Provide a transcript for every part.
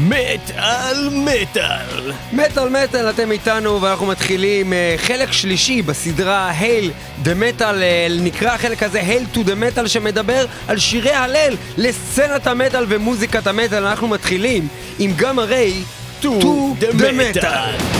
מטאל מטאל. מטאל מטאל, אתם איתנו ואנחנו מתחילים אה, חלק שלישי בסדרה Hail the Metal, נקרא החלק הזה Hail to the Metal שמדבר על שירי הלל לסצנת המטאל ומוזיקת המטאל. אנחנו מתחילים עם Gamma Ray, To the Metal.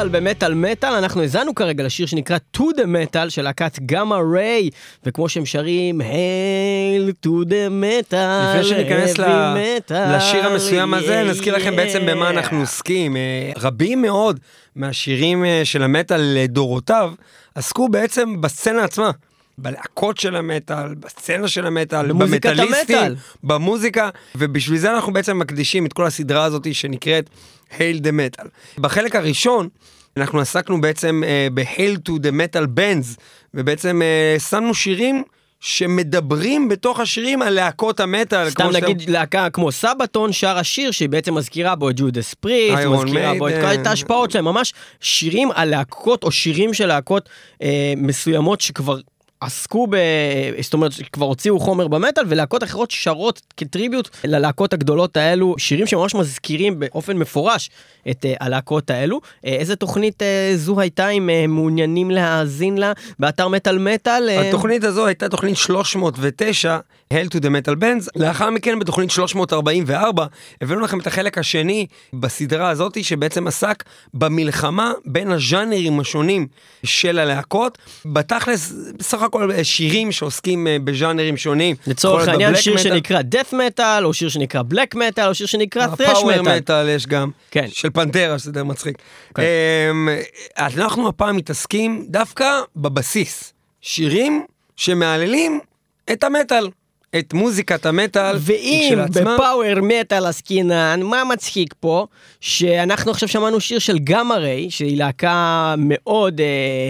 מטאל במטאל מטאל, אנחנו האזנו כרגע לשיר שנקרא To the Metal של להקת גמא ריי, וכמו שהם שרים, Hail to the Metal, לפני שניכנס ל- metal, לשיר המסוים הזה, yeah, נזכיר לכם בעצם במה. אנחנו עוסקים. אה, רבים מאוד מהשירים אה, של המטאל לדורותיו עסקו בעצם בסצנה עצמה. בלהקות של המטאל, בסצנה של המטאל, במטאליסטים. במוזיקה, ובשביל זה אנחנו בעצם מקדישים את כל הסדרה הזאת שנקראת Hail the Metal. בחלק הראשון, אנחנו עסקנו בעצם אה, ב-Hail to the Metal Bands, ובעצם אה, שמנו שירים שמדברים בתוך השירים על להקות המטאל. סתם כמו שאתם- נגיד להקה כמו סבתון שרה שיר שהיא בעצם מזכירה בו את ג'ודס Iron מזכירה בו את כל. את ההשפעות שלהם, ממש שירים על להקות או שירים של להקות אה, מסוימות שכבר עסקו ב... זאת אומרת, שכבר הוציאו חומר במטאל, ולהקות אחרות שרות כטריביוט ללהקות הגדולות האלו, שירים שממש מזכירים באופן מפורש את אה, הלהקות האלו. אה, איזה תוכנית אה, זו הייתה, אם אה, מעוניינים להאזין לה, באתר מטאל מטאל? אה, התוכנית הזו הייתה תוכנית 309, Hell to the Metal Bands. לאחר מכן בתוכנית 344 הבאנו לכם את החלק השני בסדרה הזאת שבעצם עסק במלחמה בין הז'אנרים השונים של הלהקות. בתכלס בסך הכל אה, שירים שעוסקים אה, בז'אנרים שונים. לצורך העניין שיר מטאל, שנקרא death metal, או שיר שנקרא black metal, או שיר שנקרא thrash הפאוור metal. מטאל יש גם, כן. של פנטרה שזה די מצחיק. כן. אמ, אנחנו הפעם מתעסקים דווקא בבסיס, שירים שמהללים את המטאל, את מוזיקת המטאל ואם. בפאוור מטאל עסקינן, מה מצחיק פה? שאנחנו עכשיו שמענו שיר של גמא ריי, שהיא להקה מאוד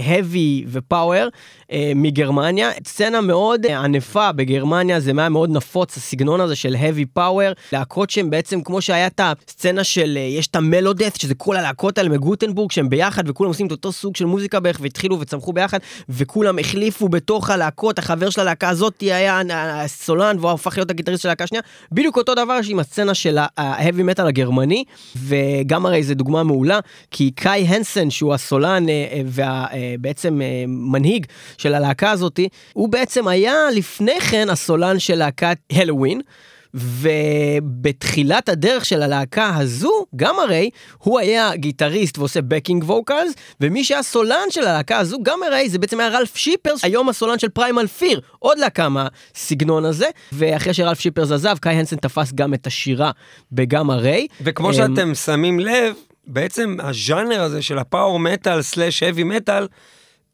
heavy ופאוור uh, מגרמניה. סצנה מאוד uh, ענפה בגרמניה, זה היה מאוד נפוץ, הסגנון הזה של heavy power. להקות שהן בעצם, כמו שהיה את הסצנה של, uh, יש את המלודף, שזה כל הלהקות האלה מגוטנבורג, שהם ביחד וכולם עושים את אותו סוג של מוזיקה בערך, והתחילו וצמחו ביחד, וכולם החליפו בתוך הלהקות, החבר של הלהקה הזאת היה הסולן, והוא הפך להיות הגיטריסט של הלהקה השנייה. בדיוק אותו דבר עם הסצנה של ההאבי מטאל הגרמני, וגם הרי זו דוגמה מעולה, כי קאי הנסן, שהוא הסולן ובעצם מנהיג של הלהקה הזאת, הוא בעצם היה לפני כן הסולן של להקת Helloween. ובתחילת הדרך של הלהקה הזו, Gamma Ray הוא היה גיטריסט ועושה backing vocals, ומי שהיה סולן של הלהקה הזו, Gamma Ray זה בעצם היה רלף שיפרס, היום הסולן של Primal Fear, עוד להקה מהסגנון הזה, ואחרי שרלף שיפרס עזב, קאי הנסן תפס גם את השירה בגם הרי. וכמו אמ, שאתם שמים לב, בעצם הז'אנר הזה של הפאוור מטאל סלאש האבי מטאל,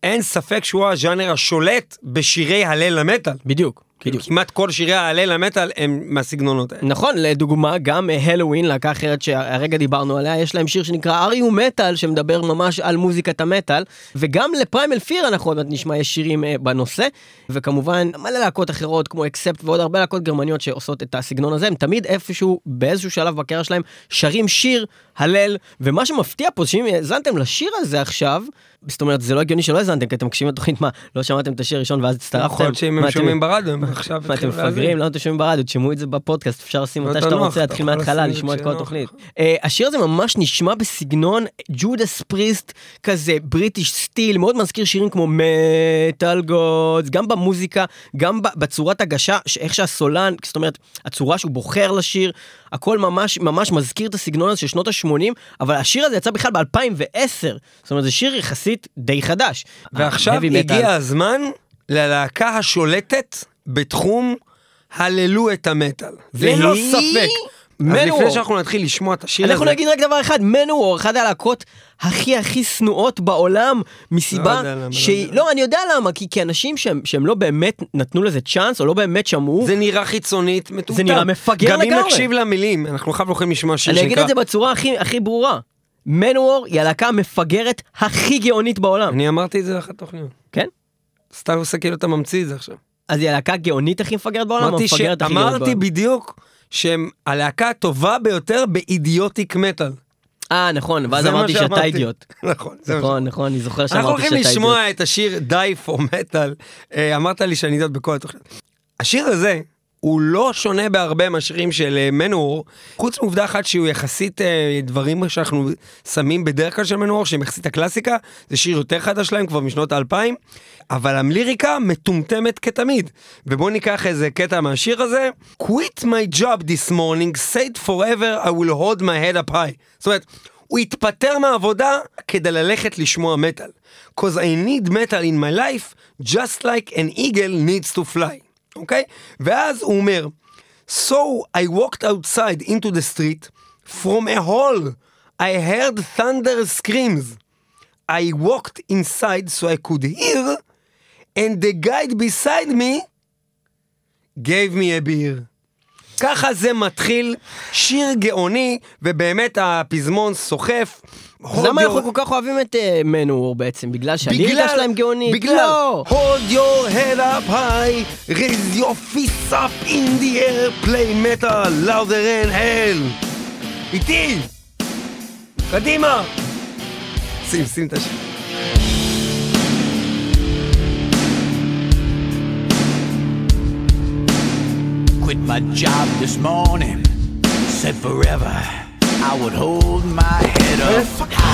אין ספק שהוא הז'אנר השולט בשירי הלל המטאל. בדיוק, בדיוק. כמעט כל שירי ההלל המטאל הם מהסגנונות האלה. נכון, לדוגמה, גם הלואוין, להקה אחרת שהרגע דיברנו עליה, יש להם שיר שנקרא אריו מטאל, שמדבר ממש על מוזיקת המטאל, וגם לפריימל פיר אנחנו עוד מעט נשמע, יש שירים אה, בנושא, וכמובן מלא להקות אחרות כמו אקספט ועוד הרבה להקות גרמניות שעושות את הסגנון הזה, הם תמיד איפשהו, באיזשהו שלב בקריירה שלהם, שרים שיר, הלל, ומה שמפתיע פה, שאם האזנתם לשיר הזה עכשיו, זאת אומרת, זה לא הגיוני שלא האזנתם, כי אתם מקשיבים לתוכנית, מה, לא שמעתם את השיר הראשון ואז הצטרפתם? יכול להיות שאם מה, הם אתם- שומעים ברדיו, הם עכשיו מה, אתם התחילו להאזין. מפגרים? למה אתם שומעים ברדיו? תשמעו את זה בפודקאסט, אפשר לשים מתי שאתה רוצה, להתחיל מההתחלה, לשמוע את כל. התוכנית. אה, השיר הזה ממש נשמע בסגנון ג'ודס פריסט, כזה בריטיש סטיל, מאוד מזכיר שירים כמו מטאל גודס, גם במוזיקה, גם בצורת הגשה, איך שהסולן, זאת אומרת, הצורה שהוא בוחר לשיר, הכל ממש ממש מזכיר את הסגנון הזה של שנות ה-80, אבל השיר הזה יצא בכלל ב-2010, זאת אומרת, זה שיר יחסית די חדש. ועכשיו. הגיע הזמן ללהקה השולטת בתחום הללו את המטאל. ללא והיא ספק. אז. לפני שאנחנו נתחיל לשמוע את השיר הזה... אנחנו נגיד רק דבר אחד, מנוור, אחת הלהקות הכי הכי שנואות בעולם, מסיבה לא לא שהיא... לא, אני יודע למה, כי אנשים שהם לא באמת נתנו לזה צ'אנס, או לא באמת שמעו, זה נראה חיצונית מטומטם. נראה מפגר גם אם לגמרי. נקשיב למילים, אנחנו עכשיו הולכים לשמוע שיר אני אגיד שנקרא... את זה בצורה הכי ברורה. מנוור היא הלהקה המפגרת הכי גאונית בעולם, אני אמרתי את זה לאחת התוכניות. כן? סתם עושה כאילו אתה ממציא את זה עכשיו. אז היא הלהקה הגאונית הכי מפגרת בעולם, אמרתי המפגרת הכי גאונית בעולם? בדיוק שהם הלהקה הטובה ביותר באידיוטיק מטאל. אה, נכון, ואז אמרתי שאתה. אידיוט. נכון, זה נכון, נכון, אני זוכר אנחנו שאמרתי הולכים שאתה אידיוט. לשמוע את השיר Die for Metal. אה, אמרת לי שאני אידיוט בכל התוכניות. השיר הזה הוא לא שונה בהרבה מהשירים של אה, מנוור, חוץ מעובדה אחת שהוא יחסית אה, דברים שאנחנו שמים בדרך כלל של מנוור, שהם יחסית הקלאסיקה, זה שיר יותר חדש שלהם כבר משנות האלפיים, אבל הליריקה מטומטמת כתמיד. ובואו ניקח איזה קטע מהשיר הזה. Quit my job this morning, said forever I will hold my head up high. זאת אומרת, הוא התפטר מהעבודה כדי ללכת לשמוע מטאל. Cause I need metal in my life, just like an eagle needs to fly. אוקיי? ואז הוא אומר, So I walked outside into the street, from a hall I heard thunder screams. I walked inside so I could hear, and the guide beside me gave me a beer. ככה זה מתחיל, שיר גאוני, ובאמת הפזמון סוחף. אז למה Hold אנחנו your- כל כך אוהבים את מנוור בעצם? בגלל שהליריקה שלהם גאונית? בגלל, לא! hold your head up high, raise your fists up in the air, play metal, louder than hell. איתי! קדימה! שים, שים את השיר. Quit my job this morning. Said forever I would hold my head up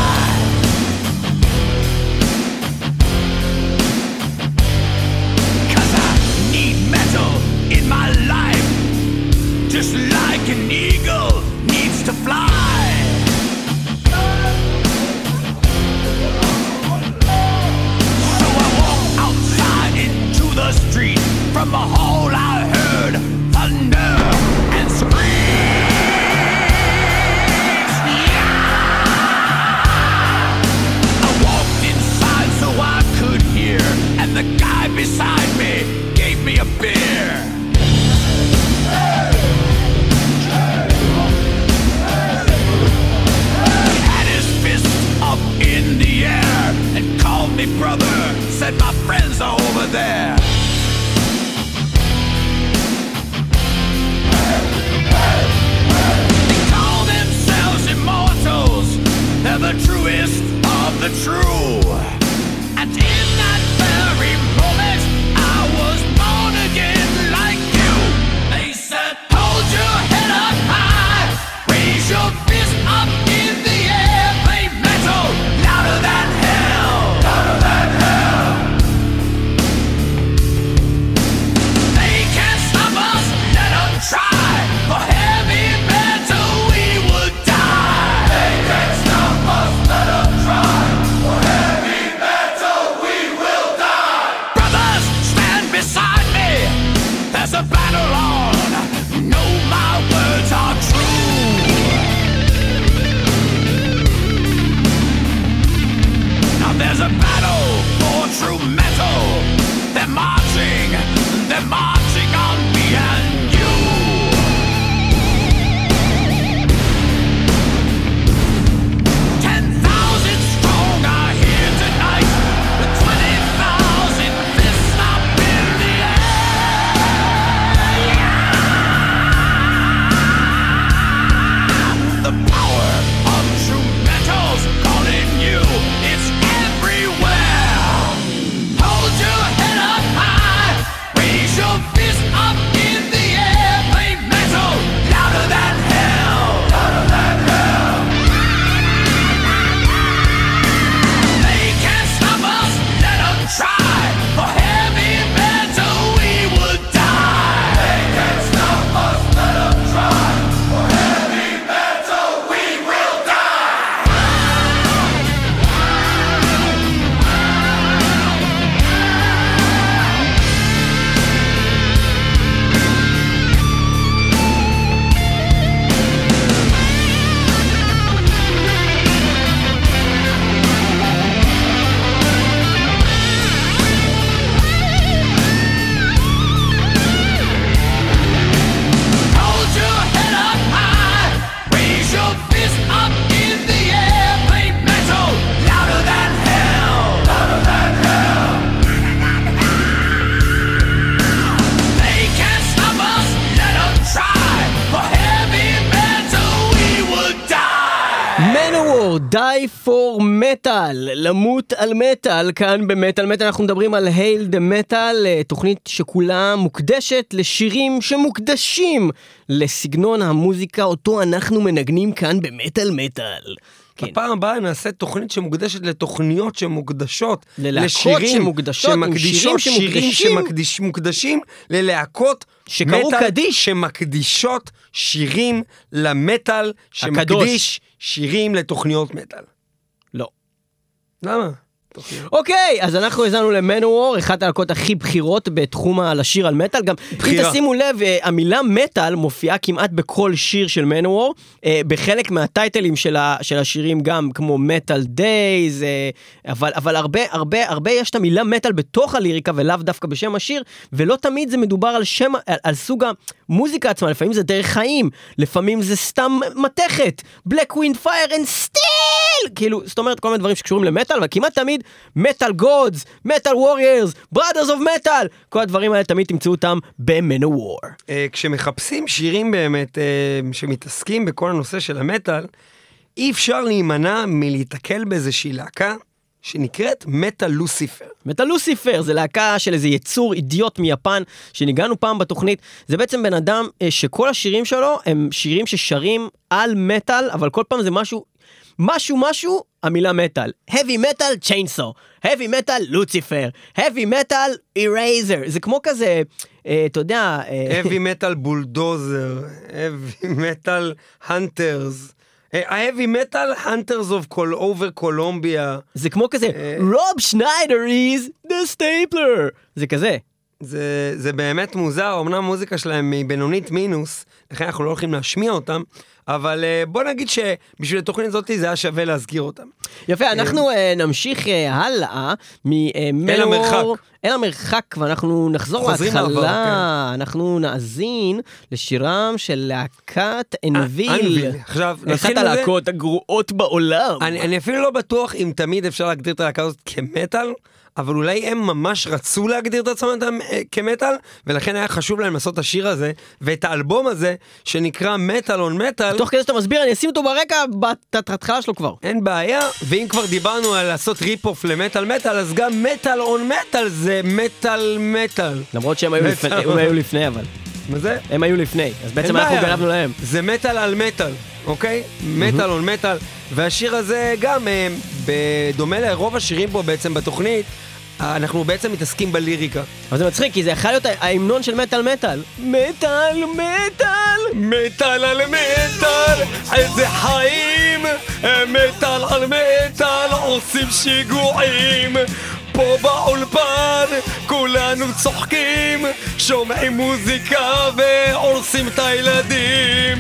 מנוור, die for metal, למות על מטאל, כאן במטאל מטאל אנחנו מדברים על הייל דה מטאל, תוכנית שכולה מוקדשת לשירים שמוקדשים לסגנון המוזיקה אותו אנחנו מנגנים כאן במטאל מטאל. כן. בפעם הבאה נעשה תוכנית שמוקדשת לתוכניות שמוקדשות ללהקות לשירים שמוקדשות שמקדישות שירים שמוקדשים. שמקדיש- ללהקות שקראו מטאל קדיש. שמקדישות שירים למטאל שמקדיש שירים לתוכניות מטאל. לא. למה? תוכניות. אוקיי, אז אנחנו האזנו למנוור, אחת הלהקות הכי בכירות בתחום ה- לשיר על מטאל. גם אם. תשימו לב, אה, המילה מטאל מופיעה כמעט בכל שיר של מנוור. אה, בחלק מהטייטלים של, ה, של השירים גם, כמו מטאל דייז, אבל, אבל הרבה, הרבה, הרבה יש את המילה מטאל בתוך הליריקה ולאו דווקא בשם השיר, ולא תמיד זה מדובר על שם, על, על סוג המוזיקה עצמה, לפעמים זה דרך חיים, לפעמים זה סתם מתכת, Black Wind, Fire and Steel, כאילו, זאת אומרת כל מיני דברים שקשורים למטאל, אבל כמעט תמיד metal gods, metal warriors, brothers of metal, כל הדברים האלה תמיד תמצאו אותם ב Manowar. אה, כשמחפשים שירים באמת אה, שמתעסקים בכל הנושא של המטאל, אי אפשר להימנע מלהיתקל באיזושהי להקה שנקראת Metalucifer. Metalucifer זה להקה של איזה יצור אידיוט מיפן שניגענו פעם בתוכנית זה בעצם בן אדם אה, שכל השירים שלו הם שירים ששרים על מטאל אבל כל פעם זה משהו משהו משהו המילה מטאל heavy metal chainsaw. Heavy metal לוציפר heavy metal eraser. זה כמו כזה אה, אתה יודע אה, heavy metal בולדוזר, heavy metal hunters, אה, heavy metal hunters of כל over קולומביה. זה כמו כזה אה. רוב שניידר is the stapler. זה כזה. זה, זה באמת מוזר, אמנם המוזיקה שלהם היא בינונית מינוס, לכן אנחנו לא הולכים להשמיע אותם, אבל אה, בוא נגיד שבשביל התוכנית הזאת זה היה שווה להזכיר אותם. יפה, אנחנו אה, נמשיך אה, הלאה. המרחק. אל המרחק, ואנחנו נחזור להתחלה. לעבר, אנחנו נאזין לשירם של להקת. אנביל. עכשיו, אחת הלהקות הגרועות בעולם. אני אפילו לא בטוח אם תמיד אפשר להגדיר את הלהקה הזאת כמטאל, אבל אולי הם ממש רצו להגדיר את עצמם כמטאל, ולכן היה חשוב להם לעשות את השיר הזה, ואת האלבום הזה, שנקרא Metal on Metal. תוך כדי שאתה מסביר, אני אשים אותו ברקע בהתחלה שלו כבר. אין בעיה, ואם כבר דיברנו על לעשות rip-off למטאל מטאל, אז גם Metal on Metal זה מטאל מטאל. למרות שהם היו לפני. הם היו לפני אבל. מה זה? הם היו לפני, אז בעצם אנחנו. גנבנו להם. זה מטאל על מטאל, אוקיי? Metal on Metal. והשיר הזה גם, אה, בדומה לרוב השירים פה בעצם בתוכנית, אה, אנחנו בעצם מתעסקים בליריקה. אבל זה מצחיק, כי זה יכול להיות ההמנון של מטאל מטאל. מטאל מטאל! מטאל על מטאל, איזה חיים! מטאל על מטאל, עושים שיגועים! פה באולפן כולנו צוחקים, שומעים מוזיקה והורסים את הילדים!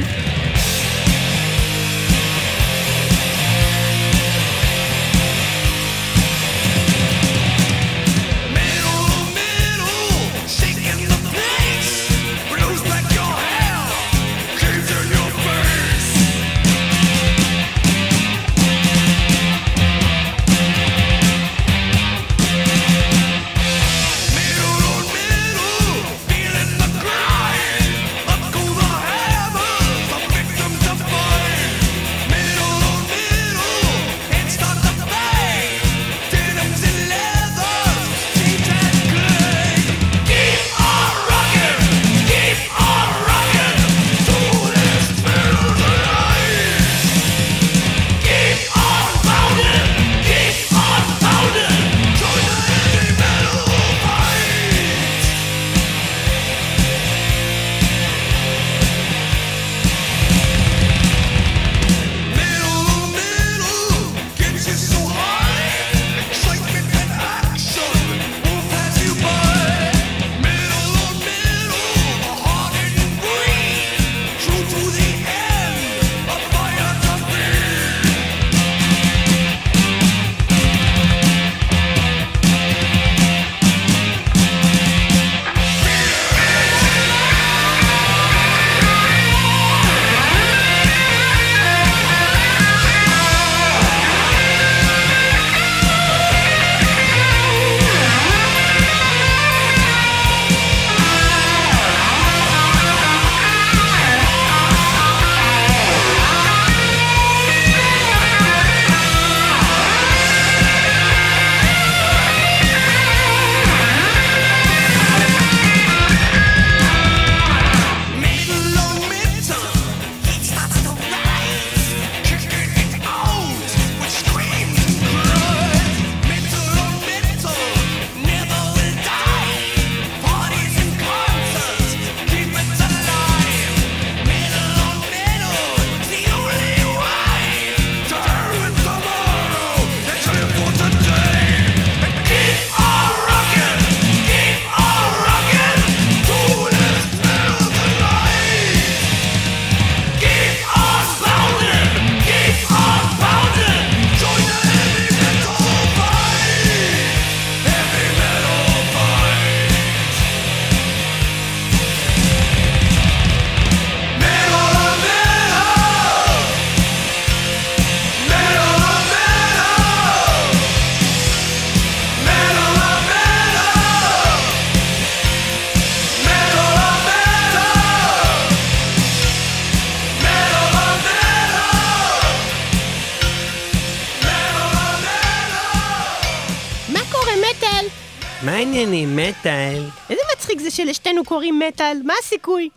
קוראים מטאל, מה הסיכוי?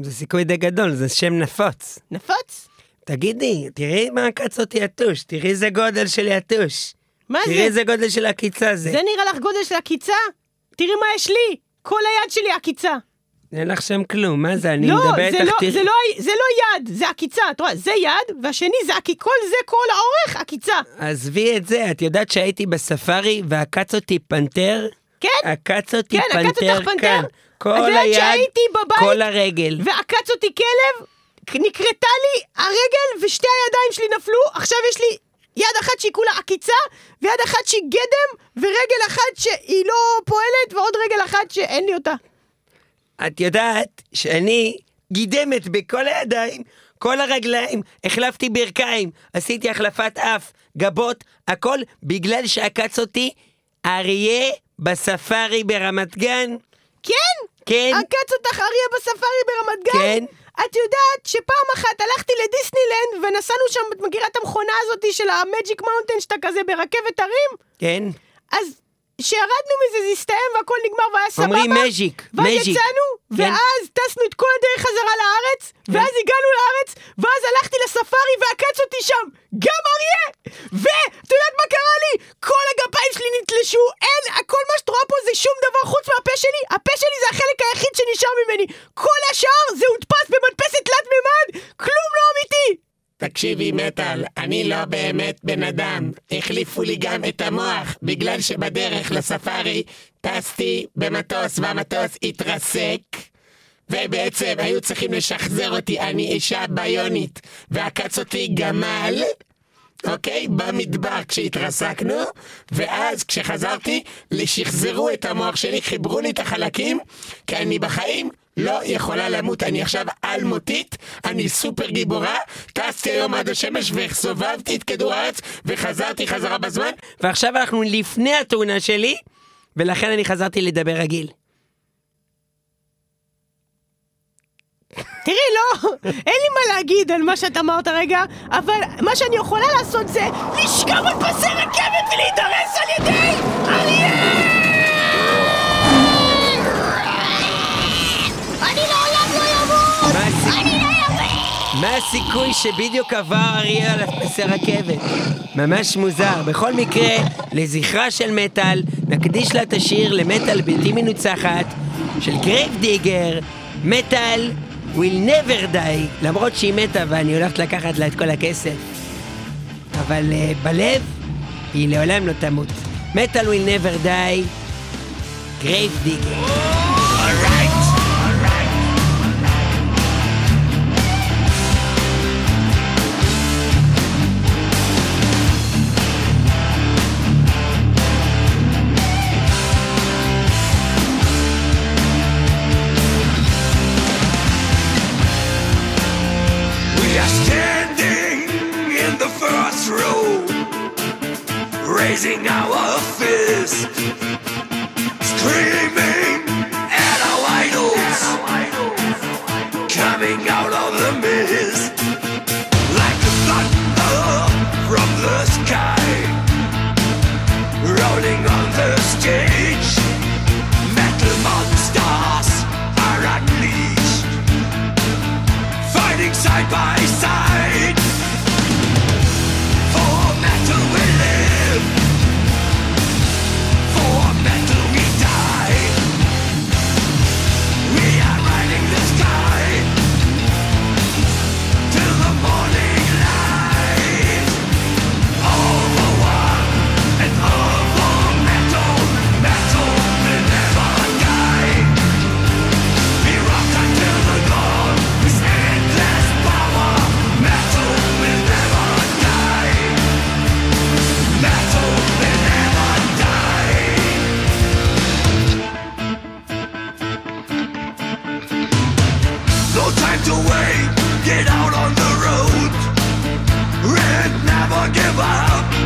זה סיכוי די גדול, זה שם נפוץ. נפוץ? תגידי, תראי מה עקצות יתוש, תראי איזה גודל של יתוש. מה תראי זה? איזה גודל של עקיצה זה. זה נראה לך גודל של עקיצה? תראי מה יש לי! כל היד שלי עקיצה. אין לך שם כלום, מה זה, אני לא, מדבר איתך, לא, תראי. זה לא, זה לא יד, זה עקיצה. את רואה, זה יד, והשני זה עקיצה, כל זה, כל האורך, עקיצה. עזבי את זה, את יודעת שהייתי בספארי ועקץ אותי פנתר? כן? עקץ אותי כן, עקץ פנתר אותך פנתר? כאן. את כל יודעת היד, שהייתי בבית כל הרגל. ועקץ אותי כלב, נקרתה לי הרגל ושתי הידיים שלי נפלו, עכשיו יש לי יד אחת שהיא כולה עקיצה, ויד אחת שהיא גדם, ורגל אחת שהיא לא פועלת, ועוד רגל אחת שאין לי אותה. את יודעת שאני גידמת בכל הידיים, כל הרגליים, החלפתי ברכיים, עשיתי החלפת אף, גבות, הכל בגלל שעקץ אותי אריה בספארי ברמת גן. כן? כן, עקץ אותך אריה בספארי ברמת גן? כן. את יודעת שפעם אחת הלכתי לדיסנילנד ונסענו שם, את מכירה את המכונה הזאת של ה Magic Mountain שאתה כזה ברכבת הרים? כן. אז כשירדנו מזה זה הסתיים והכל נגמר והיה סבבה. אומרים מז'יק, ואז מז'יק. יצאנו, כן. ואז טסנו את כל הדרך חזרה לארץ, ואז הגענו לארץ, ואז הלכתי לספארי ועקץ אותי שם, גם אריה! ואת יודעת מה קרה לי? כל הגפיים שלי נתלשו, אין, כל מה שאת רואה פה זה שום דבר חוץ מהפה שלי, הפה שלי זה החלק היחיד שנשאר ממני, כל השאר זה הודפס במדפסת תלת מימד, כלום לא אמיתי! תקשיבי מטאל, אני לא באמת בן אדם. החליפו לי גם את המוח, בגלל שבדרך לספארי טסתי במטוס והמטוס התרסק. ובעצם היו צריכים לשחזר אותי, אני אישה ביונית, ועקץ אותי גמל, אוקיי? במדבר כשהתרסקנו, ואז כשחזרתי, שחזרו את המוח שלי, חיברו לי את החלקים, כי אני בחיים לא יכולה למות, אני עכשיו אלמותית, אני סופר גיבורה, טסתי היום עד השמש וסובבתי את כדור הארץ, וחזרתי חזרה בזמן, ועכשיו אנחנו לפני התאונה שלי, ולכן אני חזרתי לדבר רגיל. תראי, לא, אין לי מה להגיד על מה שאת אמרת רגע, אבל מה שאני יכולה לעשות זה לשכב על פסי רכבת ולהידרס על ידי אריה! מה הסיכוי שבדיוק עבר אריה על פסי רכבת? ממש מוזר. בכל מקרה, לזכרה של מטאל, נקדיש לה את השיר למטאל בלתי מנוצחת של Grave Digger, Metal Will Never Die, למרות שהיא מתה ואני הולכת לקחת לה את כל הכסף. אבל אה, בלב, היא לעולם לא תמות. Metal Will Never Die, Grave Digger. Raising our fists, screaming at our idols, coming out of the mist, like the thunder from the sky, rolling on the stage. Metal monsters are unleashed. Fighting side by To wait. Get out on the road and never give up.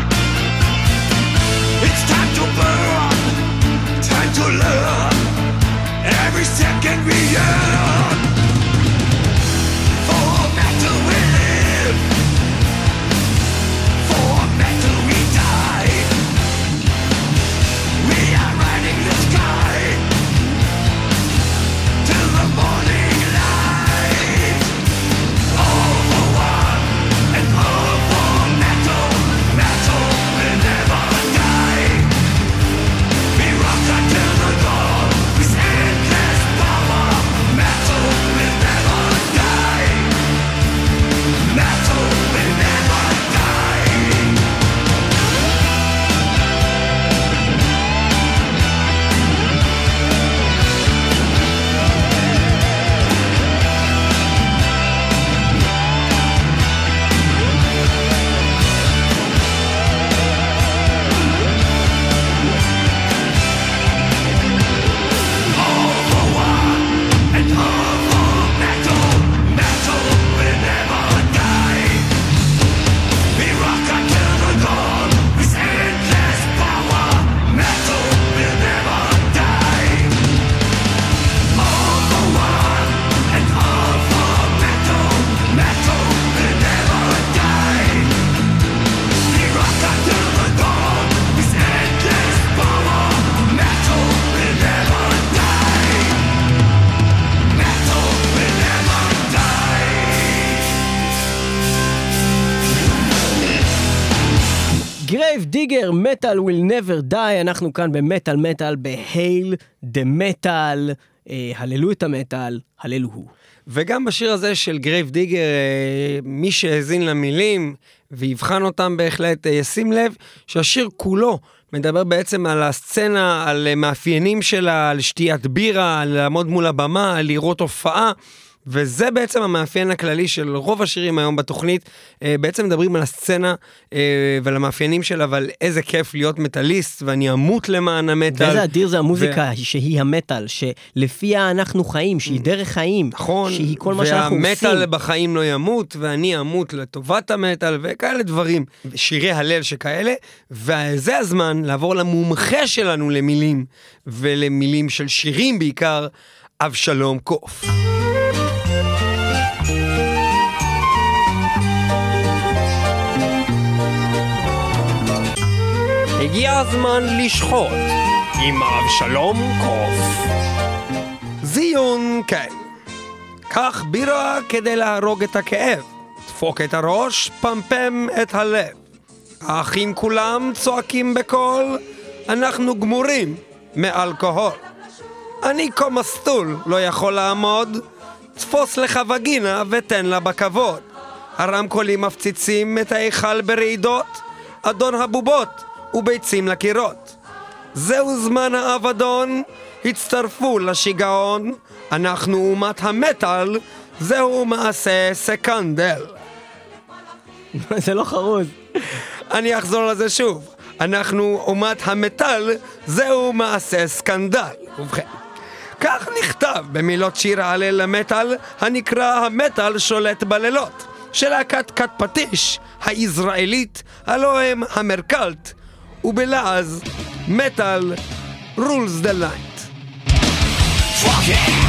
Digger, Metal Will Never Die, אנחנו כאן במטאל מטאל, ב Hail the Metal, אה, הללו את המטאל, הללו הוא. וגם בשיר הזה של Grave Digger, אה, מי שהאזין למילים ויבחן אותם בהחלט אה, ישים לב שהשיר כולו מדבר בעצם על הסצנה, על מאפיינים שלה, על שתיית בירה, על לעמוד מול הבמה, על לראות הופעה. וזה בעצם המאפיין הכללי של רוב השירים היום בתוכנית. אה, בעצם מדברים על הסצנה אה, ועל המאפיינים שלה ועל איזה כיף להיות מטאליסט ואני אמות למען המטאל. ואיזה אדיר זה המוזיקה שהיא המטאל, שלפיה אנחנו חיים, שהיא דרך חיים, נכון, שהיא כל מה שאנחנו עושים. והמטאל בחיים לא ימות, ואני אמות לטובת המטאל, וכאלה דברים. שירי הלל שכאלה, וזה הזמן לעבור למומחה שלנו למילים, ולמילים של שירים בעיקר, אבשלום קוף. הגיע הזמן לשחוט עם אבשלום קוף. זיון כן. קח בירה כדי להרוג את הכאב. דפוק את הראש, פמפם את הלב. האחים כולם צועקים בקול, אנחנו גמורים מאלכוהול. אני כה מסטול, לא יכול לעמוד, תפוס לך וגינה ותן לה בכבוד. הרמקולים מפציצים את ההיכל ברעידות, אדון הבובות וביצים לקירות. זהו זמן האבדון, הצטרפו לשיגעון, אנחנו אומת המטאל, זהו מעשה סקנדל. זה לא חרוז. אני אחזור לזה שוב. אנחנו אומת המטאל, זהו מעשה סקנדל. ובכן, כך נכתב במילות שיר ההלל למטאל, הנקרא המטאל שולט בלילות, של להקת כת פטיש, הישראלית, הלא הם המרקלט, ובלעז, מטאל rules the light. Metal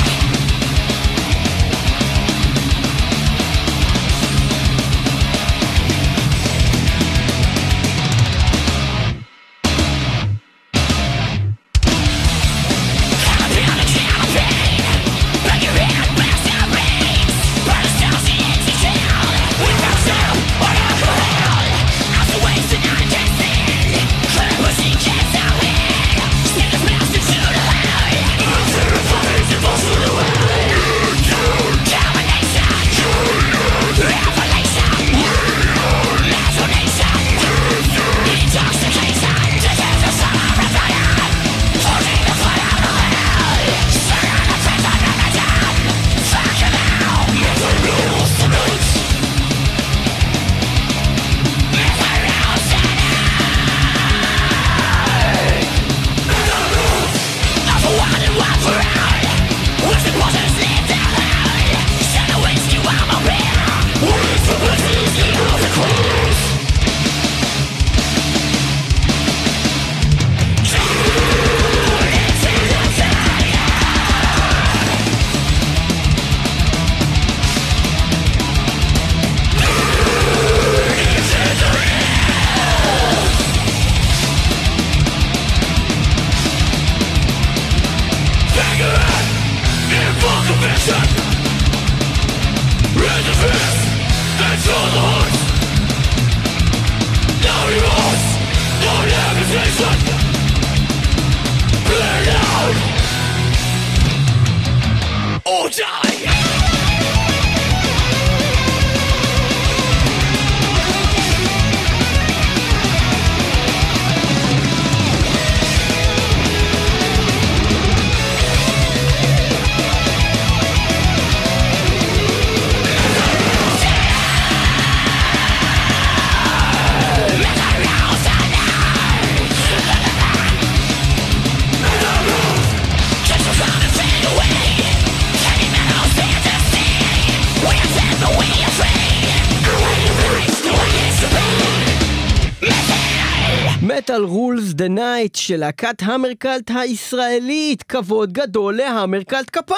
the night של להקת Hammercult הישראלית, כבוד גדול ל Hammercult כפיים!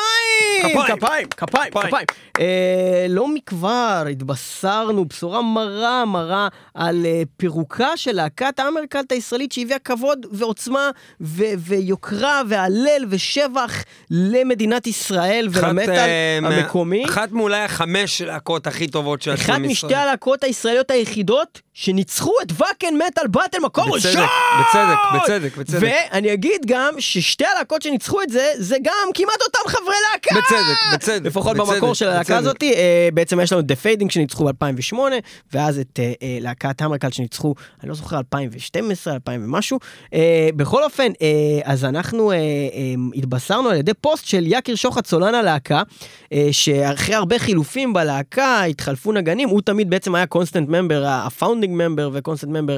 כפיים. כפיים, כפיים, כפיים. כפיים. אה, לא מכבר התבשרנו בשורה מרה מרה על אה, פירוקה של להקת Hammercult הישראלית שהביאה כבוד ועוצמה ו- ויוקרה והלל ושבח למדינת ישראל אחת, ולמטאל אה, המקומי. אחת מאולי החמש להקות הכי טובות שיצאו אחת מישראל. משתי הלהקות הישראליות היחידות שניצחו את Wacken Metal Battle מקום ראשון! בצדק, בצדק, בצדק. ואני אגיד גם ששתי הלהקות שניצחו את זה, זה גם כמעט אותם חברי להקה! בצדק, בצדק, לפחות בצדק, במקור של הלהקה בצדק. הזאת, אה, בעצם יש לנו The Fading שניצחו ב-2008, ואז את אה, אה, להקת Hammercult שניצחו, אני לא זוכר, 2012, 2000 ומשהו. אה, בכל אופן, אה, אז אנחנו אה, אה, התבשרנו על ידי פוסט של יקיר שוחט סולן הלהקה, אה, שאחרי הרבה חילופים בלהקה, התחלפו נגנים, הוא תמיד בעצם היה constant member, ה founding member ו constant member,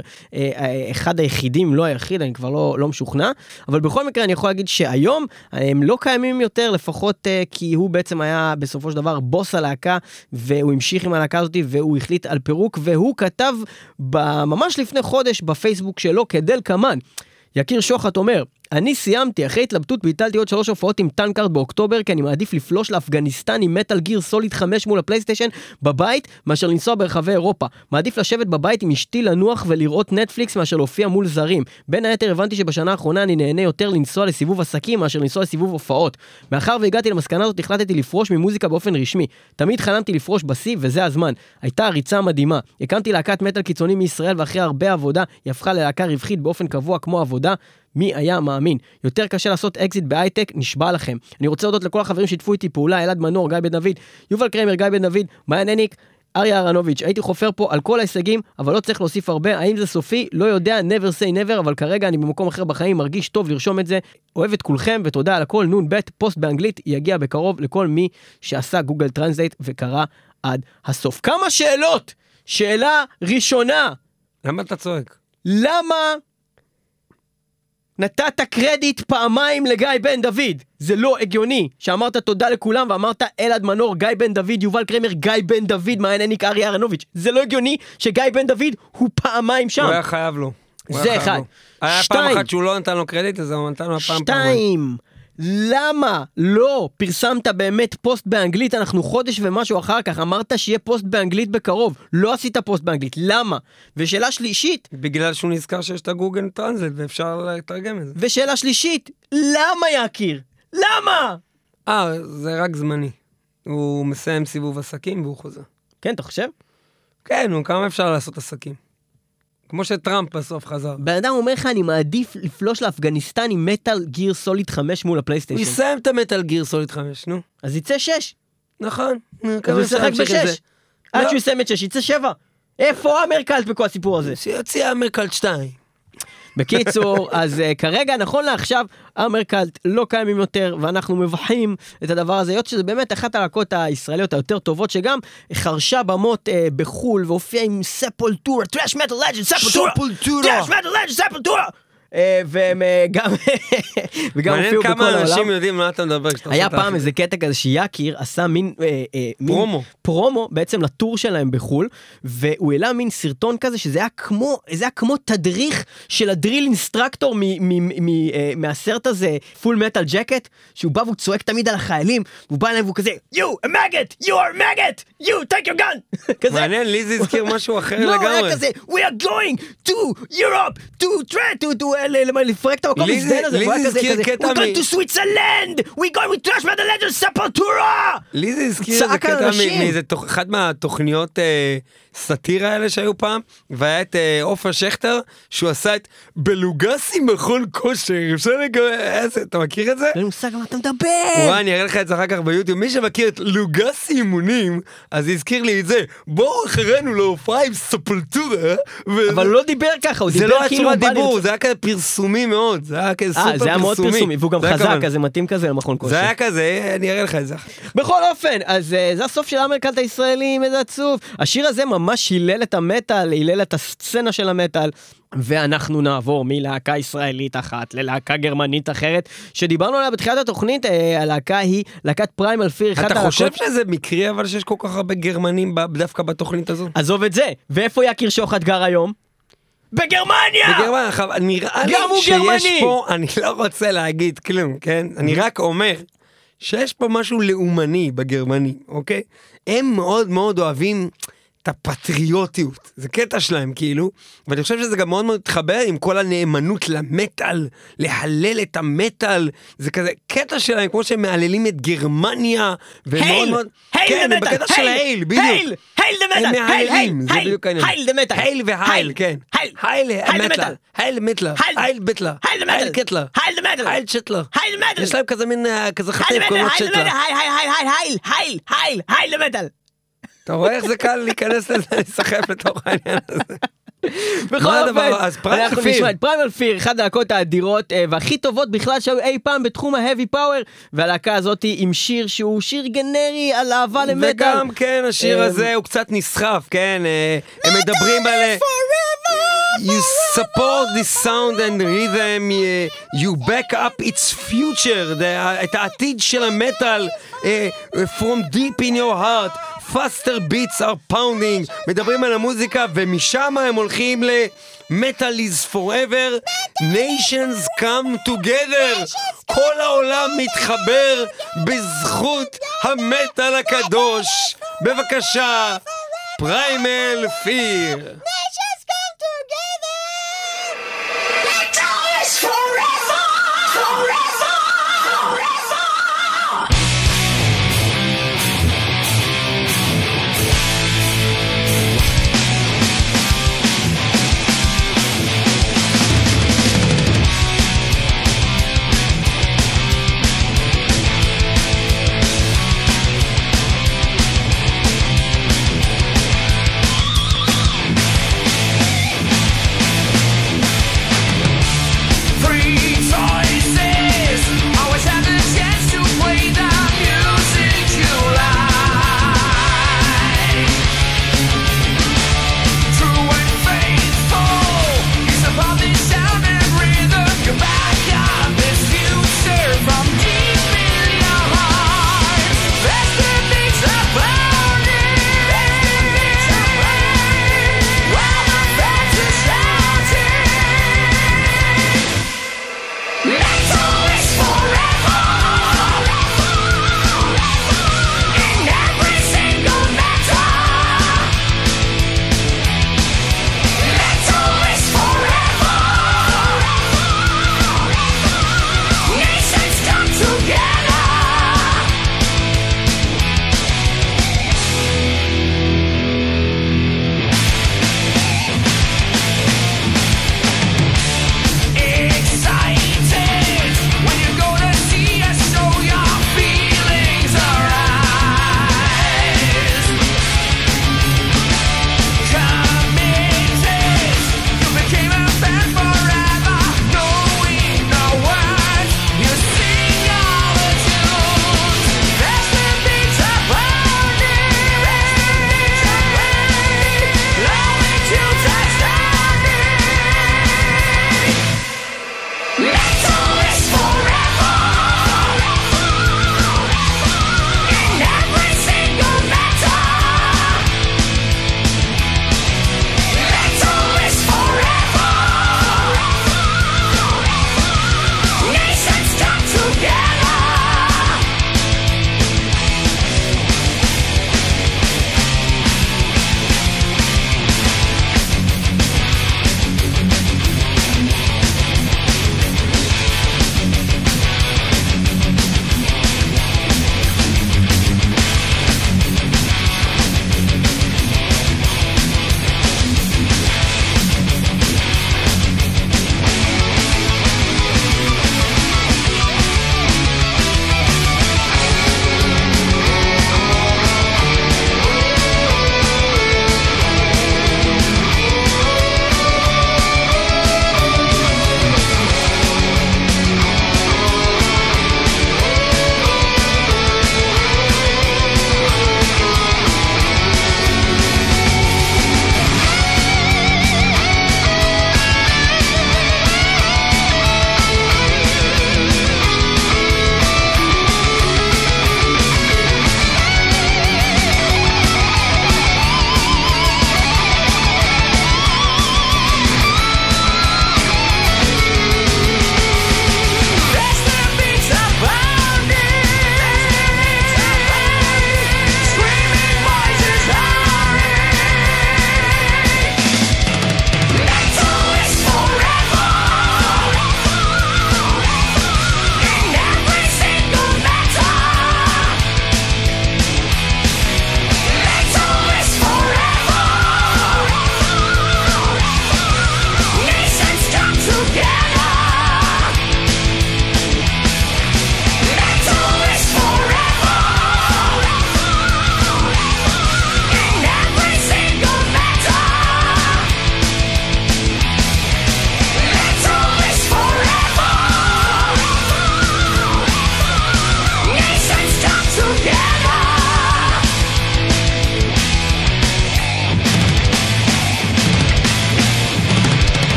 אחד היחידים, לא היחיד, אני כבר לא, לא משוכנע, אבל בכל מקרה אני יכול להגיד שהיום הם לא קיימים יותר, לפחות אה, כי הוא בעצם היה בסופו של דבר בוס הלהקה, והוא המשיך עם הלהקה הזאת, והוא החליט על פירוק, והוא כתב ממש לפני חודש בפייסבוק שלו כדלקמן. יקיר שוחט אומר, אני סיימתי, אחרי התלבטות ביטלתי עוד שלוש הופעות עם טנקארט באוקטובר, כי אני מעדיף לפלוש לאפגניסטן עם מטאל גיר סוליד 5 מול הפלייסטיישן בבית, מאשר לנסוע ברחבי אירופה. מעדיף לשבת בבית עם אשתי לנוח ולראות נטפליקס מאשר להופיע מול זרים. בין היתר הבנתי שבשנה האחרונה אני נהנה יותר לנסוע לסיבוב עסקים מאשר לנסוע לסיבוב הופעות. מאחר והגעתי למסקנה הזאת החלטתי לפרוש ממוזיקה באופן רשמי. תמיד חלמתי לפרוש בשיא וזה הזמן. הייתה ריצה מדהימה. הקמתי להקת מטאל קיצוני מישראל ואחרי הרבה עבודה היא הפכה ללהקה רווחית באופן קבוע כמו עבודה. מי היה מאמין? יותר קשה לעשות אקזיט בהייטק, נשבע לכם. אני רוצה להודות לכל החברים ששיתפו איתי פעולה, אלעד מנור, גיא בן דוד, יובל קרמר, גיא בן דוד, מעיין הניק, אריה אהרנוביץ', הייתי חופר פה על כל ההישגים, אבל לא צריך להוסיף הרבה, האם זה סופי? לא יודע, never say never, אבל כרגע אני במקום אחר בחיים, מרגיש טוב לרשום את זה. אוהב את כולכם ותודה על הכל, נ"ב, פוסט באנגלית, יגיע בקרוב לכל מי שעשה Google Translate וקרא עד הסוף. כמה שאלות! שאלה ראשונה, למה אתה צועק? למה נתת קרדיט פעמיים לגיא בן דוד? זה לא הגיוני שאמרת תודה לכולם ואמרת אלעד מנור, גיא בן דוד, יובל קרמר, גיא בן דוד, מעיין הניק, אריה אהרנוביץ'. זה לא הגיוני שגיא בן דוד הוא פעמיים שם. הוא היה חייב לו. זה אחד. לו. היה פעם. אחת שהוא לא נתן לו קרדיט, אז הוא נתן לו הפעם פעמיים. שתיים, למה לא פרסמת באמת פוסט באנגלית? אנחנו חודש ומשהו אחר כך, אמרת שיהיה פוסט באנגלית בקרוב, לא עשית פוסט באנגלית, למה? ושאלה שלישית, בגלל שהוא נזכר שיש את הגוגל טרנסלט ואפשר לתרגם את זה. ושאלה שלישית, למה יקיר? למה? אה, זה רק זמני. הוא מסיים סיבוב עסקים והוא חוזר. כן, אתה חושב? כן, נו, כמה אפשר לעשות עסקים? כמו שטראמפ בסוף חזר. בן אדם אומר לך, אני מעדיף לפלוש לאפגניסטן עם מטאל גיר סוליד 5 מול הוא הפלייסטיישן. יסיים את המטאל גיר סוליד 5, נו. אז יצא 6. נכון. אז הוא ישחק להמשיך את זה? ב-6. עד לא. שהוא יסיים את 6, יצא 7. איפה Hammercult בכל הסיפור הזה? שיוציא Hammercult 2. בקיצור, אז אה, כרגע, נכון לעכשיו, Hammercult לא קיימים יותר, ואנחנו מבכים את הדבר הזה, היות שזה באמת אחת הלהקות הישראליות היותר טובות, שגם חרשה במות אה, בחו"ל, והופיעה עם Sepultura, thrash metal legend, Sepultura. thrash metal legend, Sepultura! אה, והם אה, גם, וגם מעניין הופיעו בכל כמה אנשים העולם. יודעים מה אתה מדבר כשאתה היה עושה את פעם האחי. איזה קטע כזה שיאקיר עשה מין, אה, מין פרומו. פרומו בעצם לטור שלהם בחו"ל, והוא העלה מין סרטון כזה שזה היה כמו, זה היה כמו תדריך של ה drill instructor מהסרט הזה, Full Metal Jacket, שהוא בא והוא צועק תמיד על החיילים, והוא בא אליהם והוא כזה, you a maggot, you are a maggot, you take your gun, כזה. מעניין, לי זה הזכיר משהו אחר לא, לגמרי. היה כזה, we are going to Europe to try to, to, ל- ל- לפרק את המקום זה- הזה, לי היה זה כזה, הזכיר כזה, קטע we're going מ- to Switzerland, we going with trash metal legend ספלטורה! לי זה הזכיר איזה קטע. מ- מאיזה אחת מהתוכניות אה, סאטירה האלה שהיו פעם, והיה את אה, עופר שכטר, שהוא עשה את בלוגסי מכון כושר, אפשר לקבל, איזה, אתה מכיר את זה? אין לי מושג מה אתה מדבר! וואי, אני אראה לך את זה אחר כך ביוטיוב. מי שמכיר את לוגסי אימונים, אז הזכיר לי את זה. בואו אחרינו להופעה עם ספלטורה. ו- אבל הוא לא דיבר ככה, הוא זה דיבר לא היה כאילו צורת דיבור, זה היה כזה פרסומי מאוד. זה היה כזה סופר אה, פרסומי. זה היה מאוד פרסומי, והוא גם חזק. אז זה מתאים כזה למכון כושר. זה היה כזה, אני אראה לך את זה. בכל אופן, אז אה, זה הסוף של המרקלט הישראלים, איזה עצוב. השיר הזה ממש הילל את המטאל, הילל את הסצנה של המטאל. ואנחנו נעבור מלהקה ישראלית אחת ללהקה גרמנית אחרת, שדיברנו עליה בתחילת התוכנית, אה, הלהקה היא להקת פריימל פיר, אחת אתה הלהקות... חושב שזה מקרי אבל שיש כל כך הרבה גרמנים דווקא בתוכנית הזו? עזוב את זה, ואיפה יקיר שוחט גר היום? בגרמניה! בגרמניה, עכשיו, נראה לי שיש גרמני. פה, אני לא רוצה להגיד כלום, כן? אני רק אומר שיש פה משהו לאומני בגרמני, אוקיי? הם מאוד מאוד אוהבים את הפטריוטיות, זה קטע שלהם כאילו, ואני חושב שזה גם מאוד מאוד מתחבר עם כל הנאמנות למטאל, להלל את המטאל, זה כזה קטע שלהם, כמו שהם מהללים את גרמניה, ומאוד הייל! מאוד, הייל כן, הם! בקטע של ההייל, בדיוק. הייל! הייל דה הם מטאל! הייל! מהללים, זה הייל! בדיוק העניין. הייל דה מטאל! הייל והייל, כן. הייל! הייל הייל. מטאל! הייל מיטלר. הייל- הייל ביטלר. הייל דה הייל. הייל דה מטאל! הייל צ'טלר. הייל מטאל! יש להם כזה מין, אה, כזה הייל דה קוראים לו מטאל! הייל דה צ'טלר. מטאל! הייל! הייל! הייל! הייל! הייל! הייל דה מטאל! אתה רואה איך זה קל להיכנס לזה, להיסחף לתוך העניין הזה. בכל אופן, אז פריימל פיר. פריימל פיר, אחת הלהקות האדירות אה, והכי טובות בכלל שהיו אי פעם בתחום ההאבי פאוור, והלהקה הזאת עם שיר שהוא שיר גנרי על אהבה למטאל. וגם כן, השיר אה, הזה הוא קצת נסחף, כן? אה, הם מדברים על... אה, You support the sound and rhythm, uh, you back up its future, את העתיד של המטאל, uh, from deep in your heart, faster beats are pounding, מדברים על המוזיקה ומשם הם הולכים ל... metal is forever, nations come together, כל העולם מתחבר בזכות המטאל הקדוש. בבקשה, פריימל פיר. together.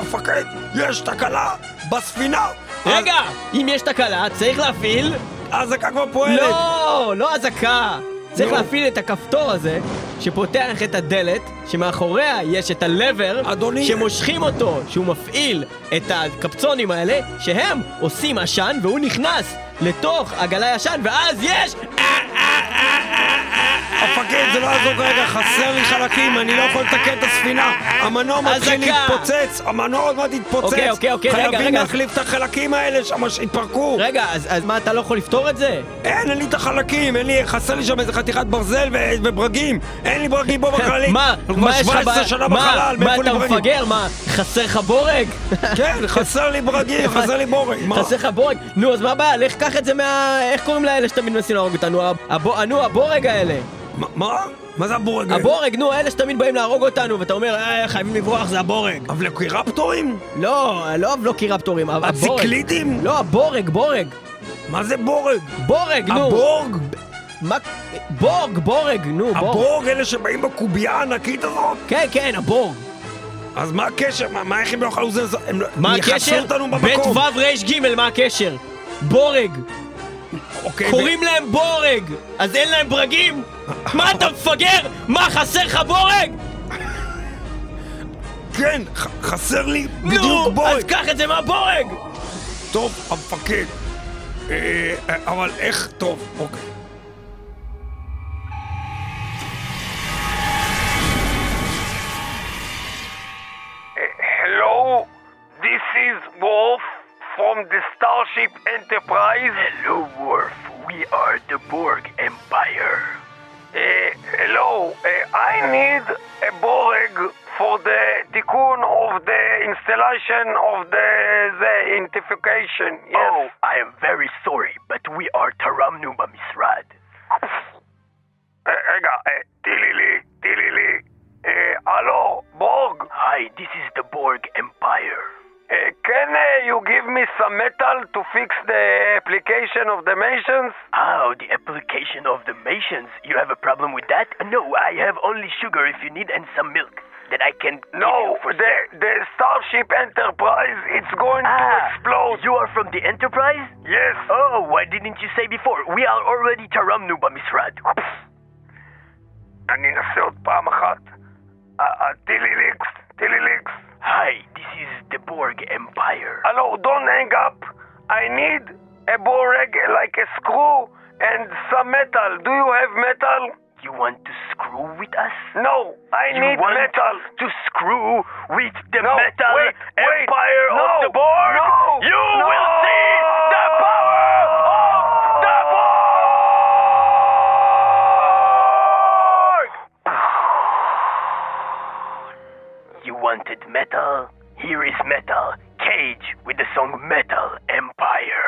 אני, אה, ווף, ווף, ווף, המפקד. 3065 המפקד, 641-2056 המפקד, יש תקלה בספינה. רגע, אם יש תקלה, צריך להפעיל... האזעקה כבר פועלת. לא, לא אזעקה. צריך נו. להפעיל את הכפתור הזה, שפותח את הדלת, שמאחוריה יש את הלבר, אדוני. שמושכים אותו, שהוא מפעיל את הקפצונים האלה, שהם עושים עשן, והוא נכנס לתוך עגלה ישן, ואז יש... המפקד, זה לא יעזור כרגע, חסר לי חלקים, אני לא יכול לתקן את הספינה. המנוע מתחיל. להתפוצץ, המנוע עוד מעט יתפוצץ. אוקיי, אוקיי, אוקיי, רגע, חייבים רגע. להחליף את החלקים האלה שם שהתפרקו. רגע, אז, מה, אתה לא יכול לפתור את זה? אין, אין לי את החלקים, אין לי, חסר לי שם איזה חתיכת ברזל וברגים. אין לי ברגים פה בחללים. מה, כבר מה יש לך 17 ב- שנה מה, בחלל, מה מאיפה לי אתה? מפגר? מה, חסר לך בורג? כן, חסר לי ברגים, חסר לי בורג. חסר לך בורג? נו, אז מה הבעיה? לך קח את זה מה... איך קוראים לאלה שתמיד מנסים להרוג אותנו? הבו... נו, הבורג האלה. מה- מה? זה הבורג? הבורג, נו, אלה שתמיד באים להרוג אותנו, ואתה אומר, אה, חייבים לברוח, זה הבורג. אבלוקרפטורים? לא, לא הבלוקירפטורים, הבורג. הציקלידים? לא, הבורג, בורג. מה זה בורג? בורג, נו. הבורג? מה... בורג, בורג, נו, בורג. הבורג, אלה שבאים בקובייה הענקית הזאת? כן, כן, הבורג. אז מה הקשר? מה- מה איך הם לא יכולים לזה? הם לא- מה הקשר? אותנו בית במקום. ו' ר' ג', מה הקשר? בורג. אוקיי, קוראים להם בורג! אז אין להם ברגים? מה אתה מפגר? מה, חסר לך בורג? כן, ח- חסר לי נו, בדיוק אז בורג. קח את זה מהבורג! טוב, המפקד. אה, אה, אבל איך? טוב, אוקיי. Hello, this is Wolf from the Starship Enterprise. Hello, Worf. We are the Borg Empire. Uh, hello, uh, I need a Borg for the tikkun of the installation of the, the identification. Yes. Oh, I am very sorry, but we are Taram Numa Misrad. some metal to fix the application of the Masons? Oh, the application of the Masons. You have a problem with that? No, I have only sugar if you need and some milk. That I can give No, you for the, the Starship Enterprise, it's going to Ah, explode. you are from the Enterprise? Yes. Oh, why didn't you say before? We are already Taram Numa Misrad. אני אנסה עוד פעם אחת. אה, אה, טיליליקס, טיליליקס. Hi, this is the Borg Empire. Hello, don't hang up. I need a Borg like a screw and some metal. Do you have metal? You want to screw with us? No, I you need metal to screw with the no, metal wait, empire wait, no, of the Borg. No, you no. will see. Wanted metal? Here is metal. Cage with the song Metal Empire.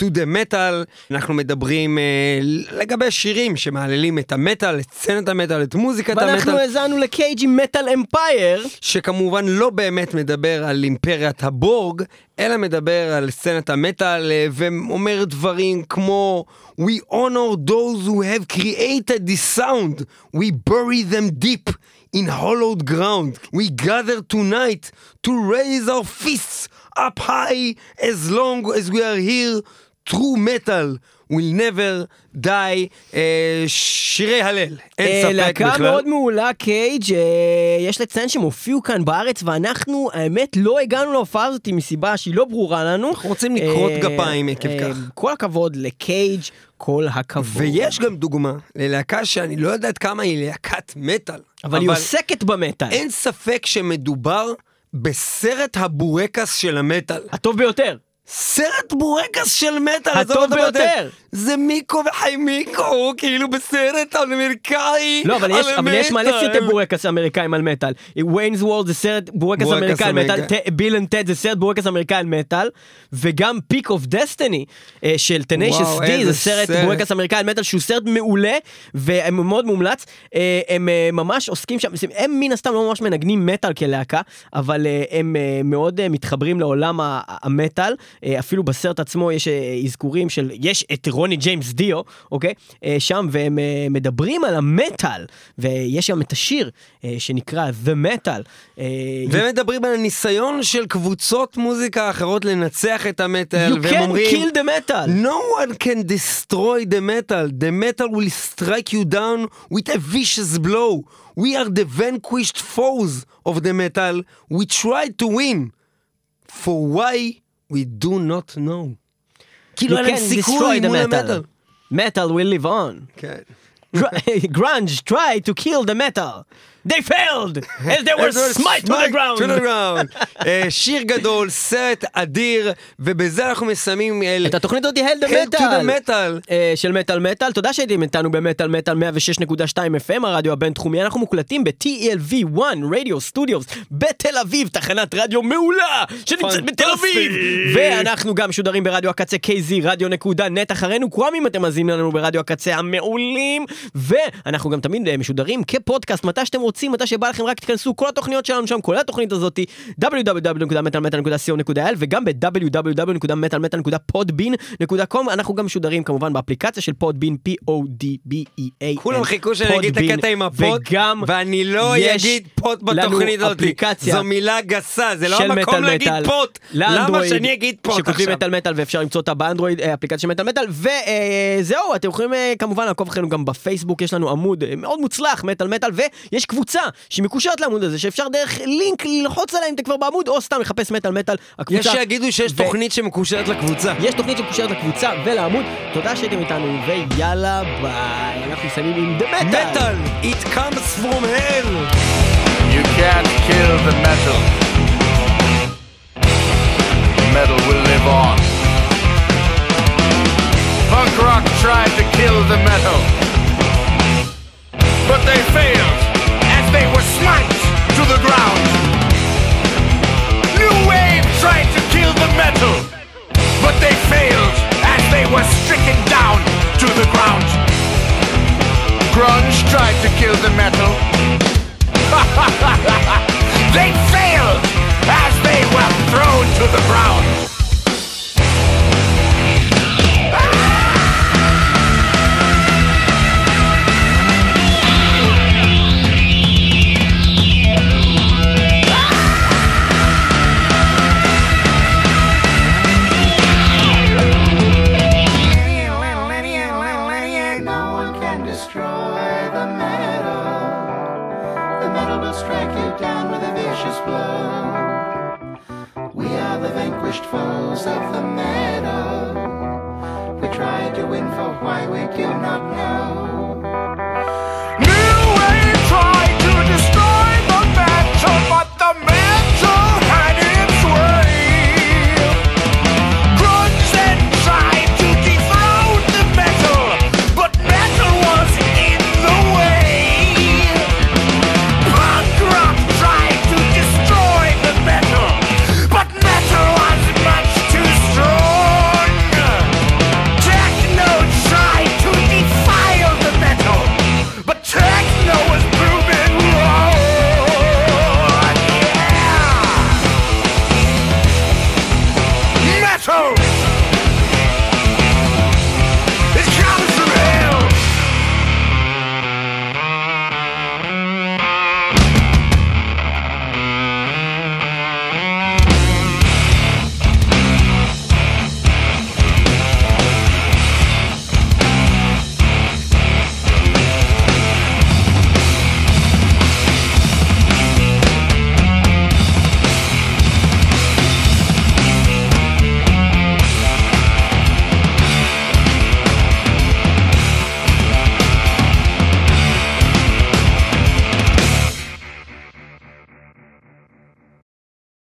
To the metal, אנחנו מדברים אה, לגבי שירים שמהללים את המטאל, את סצנת המטאל, את מוזיקת ואנחנו המטאל, האזנו לקייג' עם מטאל אמפייר. שכמובן לא באמת מדבר על אימפריית הבורג, אלא מדבר על סצנת המטאל, אה, ואומר דברים כמו We honor those who have created this sound, we bury them deep. In hollowed ground, we gather tonight to raise our fists up high as long as we are here. True metal will never die. אה, שירי הלל, אין אה, ספק להקה בכלל. מאוד מעולה, קייג', אה, יש לציין שהם הופיעו כאן בארץ, ואנחנו, האמת, לא הגענו להופעה הזאת מסיבה שהיא לא ברורה לנו. אנחנו רוצים לקרות אה, גפיים עקב אה, כך. כל הכבוד לקייג', כל הכבוד. ויש גם דוגמה ללהקה שאני לא יודעת כמה היא להקת מטאל. אבל היא עוסקת במטאל. אין ספק שמדובר בסרט הבורקס של המטאל. הטוב ביותר. סרט בורקס של מטאל, הטוב עזוב אותי ביותר. זה מיקו וחי מיקו, כאילו בסרט אמריקאי לא, אבל יש, אבל יש מלא. סרטי בורקס אמריקאים על מטאל. Wayne's World זה סרט בורקס אמריקאי על מטאל. Bill and Ted זה סרט בורקס אמריקאי על מטאל, וגם Pick of Destiny של וואו, די זה סרט סרט. בורקס אמריקאי על מטאל שהוא סרט מעולה ומאוד מומלץ. אה, הם אה, ממש עוסקים שם, הם מן הסתם לא ממש מנגנים מטאל כלהקה, אבל אה, הם מאוד מתחברים לעולם המטאל, אפילו בסרט עצמו יש אזכורים של, יש את רוני ג'יימס דיו, אוקיי? אה, שם, והם אה, מדברים על המטאל, ויש שם את השיר אה, שנקרא The Metal. אה, ומדברים על הניסיון של קבוצות מוזיקה אחרות לנצח את המטאל, You והם can אומרים... kill the metal. No one can destroy the metal. The metal will strike you down with a vicious blow. We are the vanquished foes of the metal. We try to win. For why we do not know. כאילו You אין להם can סיכוי destroy the מול metal. המטאל. Metal will live on. כן. Gr- Grunge tried to kill the metal. They failed as they were smite to the ground. To the ground. אה, שיר גדול, סרט אדיר, ובזה אנחנו מסיימים אל... את התוכנית הזאת הל דה מטאל. אה, של מטאל מטאל, תודה שהייתם איתנו במטאל מטאל 106.2 FM, הרדיו הבינתחומי, אנחנו מוקלטים ב-TLV1 רדיו סטודיוס בתל אביב, תחנת רדיו מעולה שנמצאת בתל אביב. ואנחנו גם משודרים ברדיו הקצה KZ, רדיו נקודה נט אחרינו, קוואם אם אתם מאזינים לנו ברדיו הקצה המעולים, ואנחנו גם תמיד אה, משודרים כפודקאסט, מתי שאתם רוצים, מתי שבא לכם, רק תיכנסו, כל התוכניות שלנו שם, כולל התוכנית הזאתי, www.metalmetal.co.il וגם ב-www.metalmetal.podbean.com אנחנו גם משודרים כמובן באפליקציה של פודבין, P-O-D-B-E-A. כולם חיכו שאני אגיד את הקטע עם הפוט, וגם ואני לא אגיד לנו בתוכנית הזאת. אפליקציה זו מילה גסה, זה לא המקום להגיד פוט. למה שאני אגיד שכותבים עכשיו? מטאל מטאל ואפשר למצוא אותה באנדרואיד, אה, אפליקציה של מטאל מטאל, וזהו, אתם יכולים אה, כמובן לעקוב אחרינו גם בפייסבוק, יש לנו עמוד אה, מאוד מוצלח, מטאל מטאל, ויש קבוצה שמקושרת לעמוד הזה, שאפשר דרך לינק ללחוץ עליה אם אתם כבר בעמוד, או סתם לחפש מטאל מטאל, יש הקבוצה. שיגידו שיש ו- תוכנית שמקושרת לקבוצה. יש תוכנית שמקושרת לקבוצה ולעמוד, תודה שהייתם איתנו, ויאללה ביי, אנחנו מסיימים עם דה מטאל. מטאל, it comes from hell. You can't kill the metal. Metal will live on. Punk rock tried to kill the metal. But they failed smite to the ground. New wave tried to kill the metal. But they failed as they were stricken down to the ground. Grunge tried to kill the metal. they failed as they were thrown to the ground.